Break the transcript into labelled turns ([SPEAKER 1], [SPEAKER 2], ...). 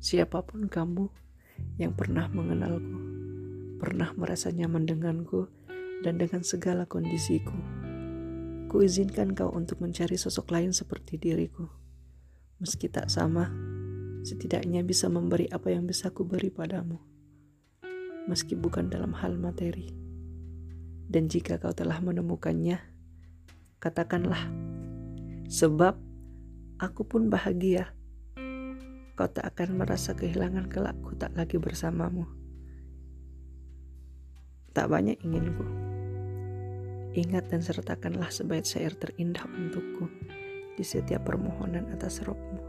[SPEAKER 1] Siapa pun kamu yang pernah mengenalku, pernah merasa nyaman denganku, dan dengan segala kondisiku, kuizinkan kau untuk mencari sosok lain seperti diriku. Meski tak sama, setidaknya bisa memberi apa yang bisa ku beri padamu. Meski bukan dalam hal materi. Dan jika kau telah menemukannya, katakanlah, sebab aku pun bahagia. Kau tak akan merasa kehilangan kelakku tak lagi bersamamu. Tak banyak inginku. Ingat dan sertakanlah sebaik syair terindah untukku di setiap permohonan atas rohmu.